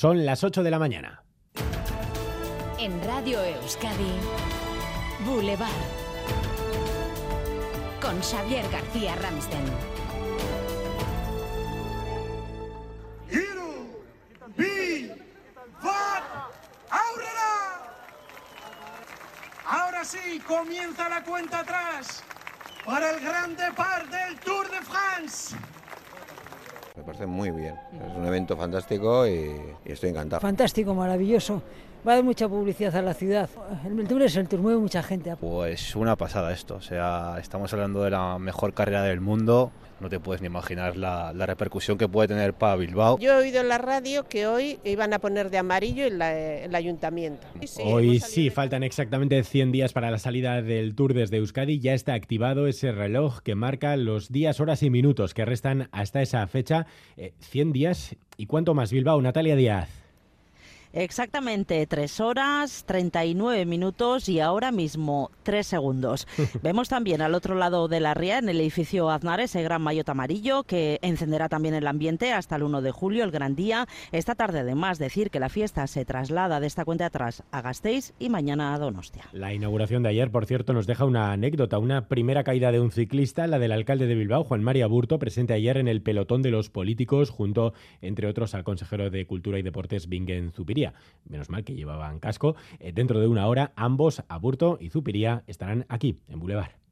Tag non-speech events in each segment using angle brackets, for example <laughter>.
Son las 8 de la mañana. En Radio Euskadi, Boulevard. Con Xavier García Ramsten. Ahora sí, comienza la cuenta atrás para el gran depart del Tour de France. Parece muy bien. Es un evento fantástico y estoy encantado. Fantástico, maravilloso. Va a haber mucha publicidad a la ciudad. El Tour es el Tour, mueve mucha gente. Pues una pasada esto. O sea, estamos hablando de la mejor carrera del mundo. No te puedes ni imaginar la, la repercusión que puede tener para Bilbao. Yo he oído en la radio que hoy iban a poner de amarillo el, el ayuntamiento. Sí, hoy sí, faltan exactamente 100 días para la salida del Tour desde Euskadi. Ya está activado ese reloj que marca los días, horas y minutos que restan hasta esa fecha. Eh, 100 días. ¿Y cuánto más, Bilbao? Natalia Díaz. Exactamente, 3 horas, 39 minutos y ahora mismo 3 segundos. <laughs> Vemos también al otro lado de la ría, en el edificio Aznar, ese gran maillot amarillo que encenderá también el ambiente hasta el 1 de julio, el gran día. Esta tarde, además, decir que la fiesta se traslada de esta cuenta atrás a Gasteiz y mañana a Donostia. La inauguración de ayer, por cierto, nos deja una anécdota, una primera caída de un ciclista, la del alcalde de Bilbao, Juan María Burto, presente ayer en el pelotón de los políticos, junto, entre otros, al consejero de Cultura y Deportes, Bingen Menos mal que llevaban casco. Eh, dentro de una hora, ambos, Aburto y Zupiría, estarán aquí, en Boulevard.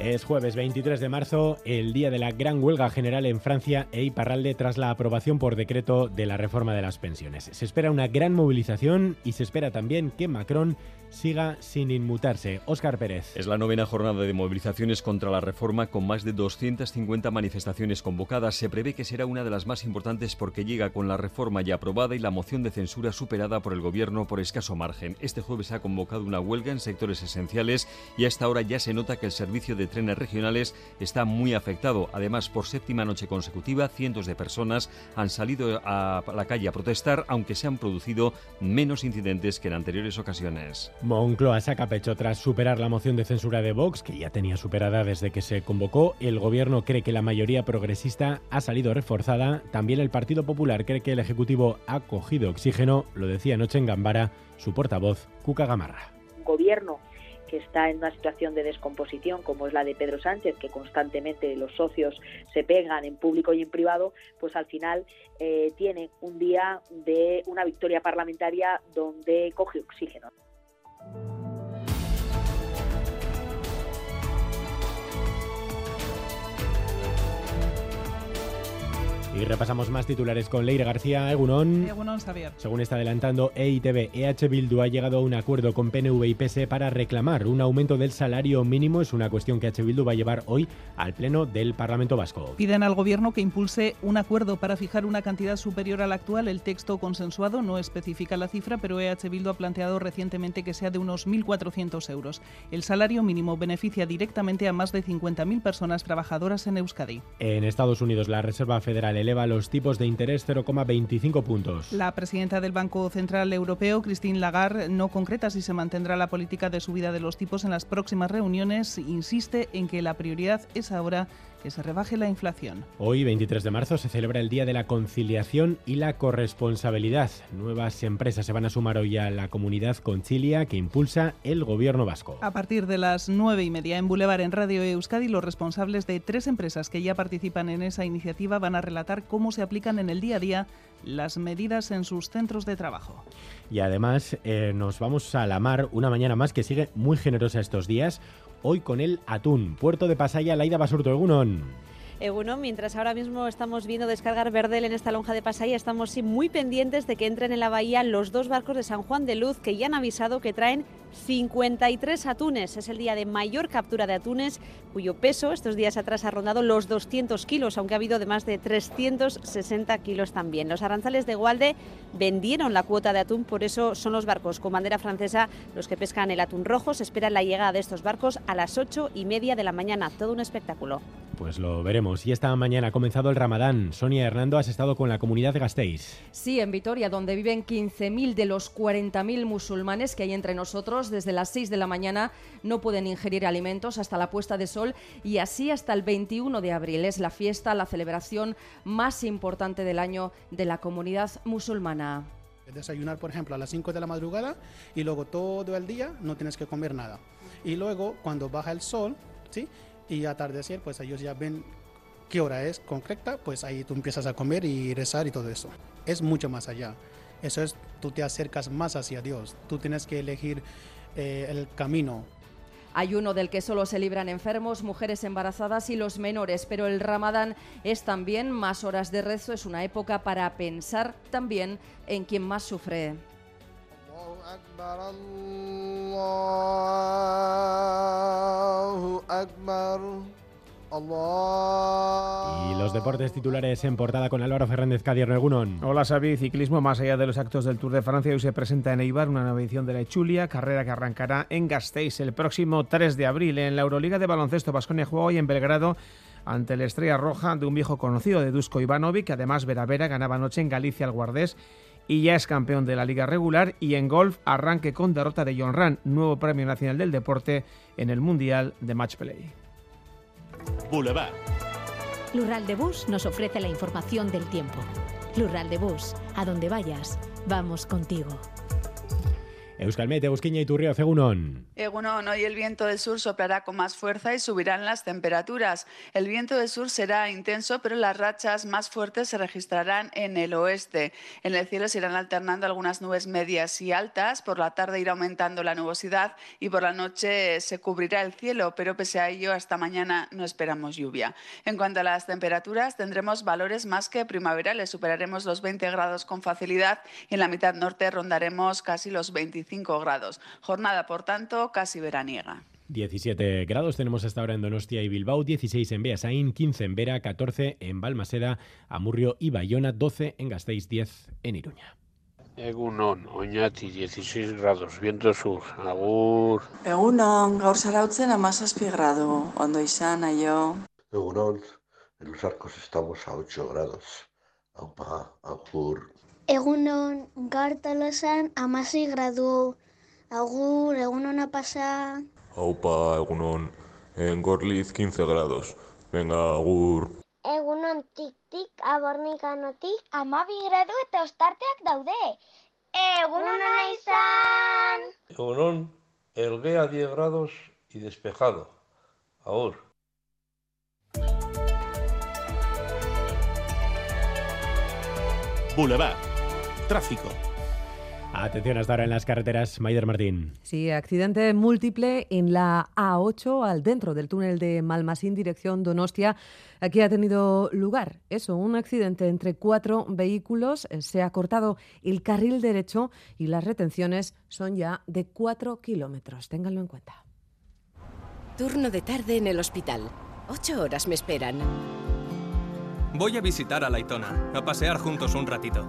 Es jueves 23 de marzo, el día de la gran huelga general en Francia e Iparralde tras la aprobación por decreto de la reforma de las pensiones. Se espera una gran movilización y se espera también que Macron siga sin inmutarse. Óscar Pérez. Es la novena jornada de movilizaciones contra la reforma con más de 250 manifestaciones convocadas. Se prevé que será una de las más importantes porque llega con la reforma ya aprobada y la moción de censura superada por el gobierno por escaso margen. Este jueves ha convocado una huelga en sectores esenciales y a esta hora ya se nota que el servicio de trenes regionales está muy afectado. Además, por séptima noche consecutiva, cientos de personas han salido a la calle a protestar, aunque se han producido menos incidentes que en anteriores ocasiones. Moncloa saca pecho tras superar la moción de censura de Vox, que ya tenía superada desde que se convocó. El gobierno cree que la mayoría progresista ha salido reforzada. También el Partido Popular cree que el Ejecutivo ha cogido oxígeno. Lo decía anoche en Gambara su portavoz, Cuca Gamarra. Un gobierno que está en una situación de descomposición como es la de Pedro Sánchez, que constantemente los socios se pegan en público y en privado, pues al final eh, tiene un día de una victoria parlamentaria donde coge oxígeno. Y repasamos más titulares con Leire García, Egunon. Egunon, Xavier. Según está adelantando EITB, EH Bildu ha llegado a un acuerdo con PNV y PS para reclamar un aumento del salario mínimo. Es una cuestión que EH Bildu va a llevar hoy al Pleno del Parlamento Vasco. Piden al Gobierno que impulse un acuerdo para fijar una cantidad superior a la actual. El texto consensuado no especifica la cifra, pero EH Bildu ha planteado recientemente que sea de unos 1.400 euros. El salario mínimo beneficia directamente a más de 50.000 personas trabajadoras en Euskadi. En Estados Unidos, la Reserva Federal eleva los tipos de interés 0,25 puntos. La presidenta del Banco Central Europeo, Christine Lagarde, no concreta si se mantendrá la política de subida de los tipos en las próximas reuniones. Insiste en que la prioridad es ahora que se rebaje la inflación. Hoy, 23 de marzo, se celebra el Día de la Conciliación y la Corresponsabilidad. Nuevas empresas se van a sumar hoy a la comunidad Concilia que impulsa el gobierno vasco. A partir de las nueve y media en Boulevard en Radio Euskadi, los responsables de tres empresas que ya participan en esa iniciativa van a relatar cómo se aplican en el día a día las medidas en sus centros de trabajo. Y además eh, nos vamos a la mar una mañana más que sigue muy generosa estos días hoy con el atún. Puerto de Pasaya, Laida Basurto, Egunon. Egunon, mientras ahora mismo estamos viendo descargar Verdel en esta lonja de Pasaya, estamos sí, muy pendientes de que entren en la bahía los dos barcos de San Juan de Luz que ya han avisado que traen 53 atunes. Es el día de mayor captura de atunes, cuyo peso estos días atrás ha rondado los 200 kilos, aunque ha habido de más de 360 kilos también. Los aranzales de Gualde vendieron la cuota de atún, por eso son los barcos con bandera francesa los que pescan el atún rojo. Se espera la llegada de estos barcos a las 8 y media de la mañana. Todo un espectáculo. Pues lo veremos. Y esta mañana ha comenzado el Ramadán. Sonia Hernando, has estado con la comunidad de Gasteiz. Sí, en Vitoria, donde viven 15.000 de los 40.000 musulmanes que hay entre nosotros. Desde las 6 de la mañana no pueden ingerir alimentos hasta la puesta de sol y así hasta el 21 de abril. Es la fiesta, la celebración más importante del año de la comunidad musulmana desayunar, por ejemplo, a las 5 de la madrugada y luego todo el día no tienes que comer nada. Y luego, cuando baja el sol, ¿sí? Y atardecer, pues ellos ya ven qué hora es concreta, pues ahí tú empiezas a comer y rezar y todo eso. Es mucho más allá. Eso es, tú te acercas más hacia Dios. Tú tienes que elegir eh, el camino. Ayuno del que solo se libran enfermos, mujeres embarazadas y los menores, pero el ramadán es también más horas de rezo, es una época para pensar también en quien más sufre. Y los deportes titulares en portada con Álvaro Fernández Cadierno Egunon. Hola Xavi, ciclismo más allá de los actos del Tour de Francia. Hoy se presenta en Eibar una nueva edición de la Echulia, carrera que arrancará en Gasteiz el próximo 3 de abril. En la Euroliga de baloncesto, Vasconia juega hoy en Belgrado ante la Estrella Roja de un viejo conocido de Dusko Ivanovic, que además Vera Vera ganaba anoche en Galicia al Guardés y ya es campeón de la liga regular y en golf arranque con derrota de John Ran, nuevo premio nacional del deporte en el Mundial de Match Play. Boulevard. Lural de Bus nos ofrece la información del tiempo. Lural de Bus, a donde vayas, vamos contigo. Euskalmet, Eusquiña y Turrio, Egunon. Egunon, hoy el viento del sur soplará con más fuerza y subirán las temperaturas. El viento del sur será intenso, pero las rachas más fuertes se registrarán en el oeste. En el cielo se irán alternando algunas nubes medias y altas. Por la tarde irá aumentando la nubosidad y por la noche se cubrirá el cielo, pero pese a ello, hasta mañana no esperamos lluvia. En cuanto a las temperaturas, tendremos valores más que primaverales. Superaremos los 20 grados con facilidad y en la mitad norte rondaremos casi los 25 grados. Jornada, por tanto, casi veraniega. 17 grados tenemos hasta ahora en Donostia y Bilbao, 16 en Beasain, 15 en Vera, 14 en Balmaseda, Amurrio y Bayona, 12 en Gasteiz, 10 en Iruña. Egunon, Oñati, 16 grados, viento sur, agur. Egunon, gaur zarautzen amazazpi grado, ondo izan, aio. Egunon, en los arcos estamos a 8 grados. Aupa, agur. Egunon, gaur tolosan amasei gradu. Agur, egunon pasa. Aupa, egunon, en Gorliz 15 grados. Venga, agur. Egunon tik-tik abornikanotik amabi gradu eta ostarteak daude. Egunon izan! Egunon, Elguea 10 grados y despejado. Agur. Boulevard. Tráfico. Atención hasta ahora en las carreteras, Maider Martín. Sí, accidente múltiple en la A8 al dentro del túnel de Malmasín, dirección Donostia. Aquí ha tenido lugar eso, un accidente entre cuatro vehículos. Se ha cortado el carril derecho y las retenciones son ya de cuatro kilómetros. Ténganlo en cuenta. Turno de tarde en el hospital. Ocho horas me esperan. Voy a visitar a Laitona, a pasear juntos un ratito.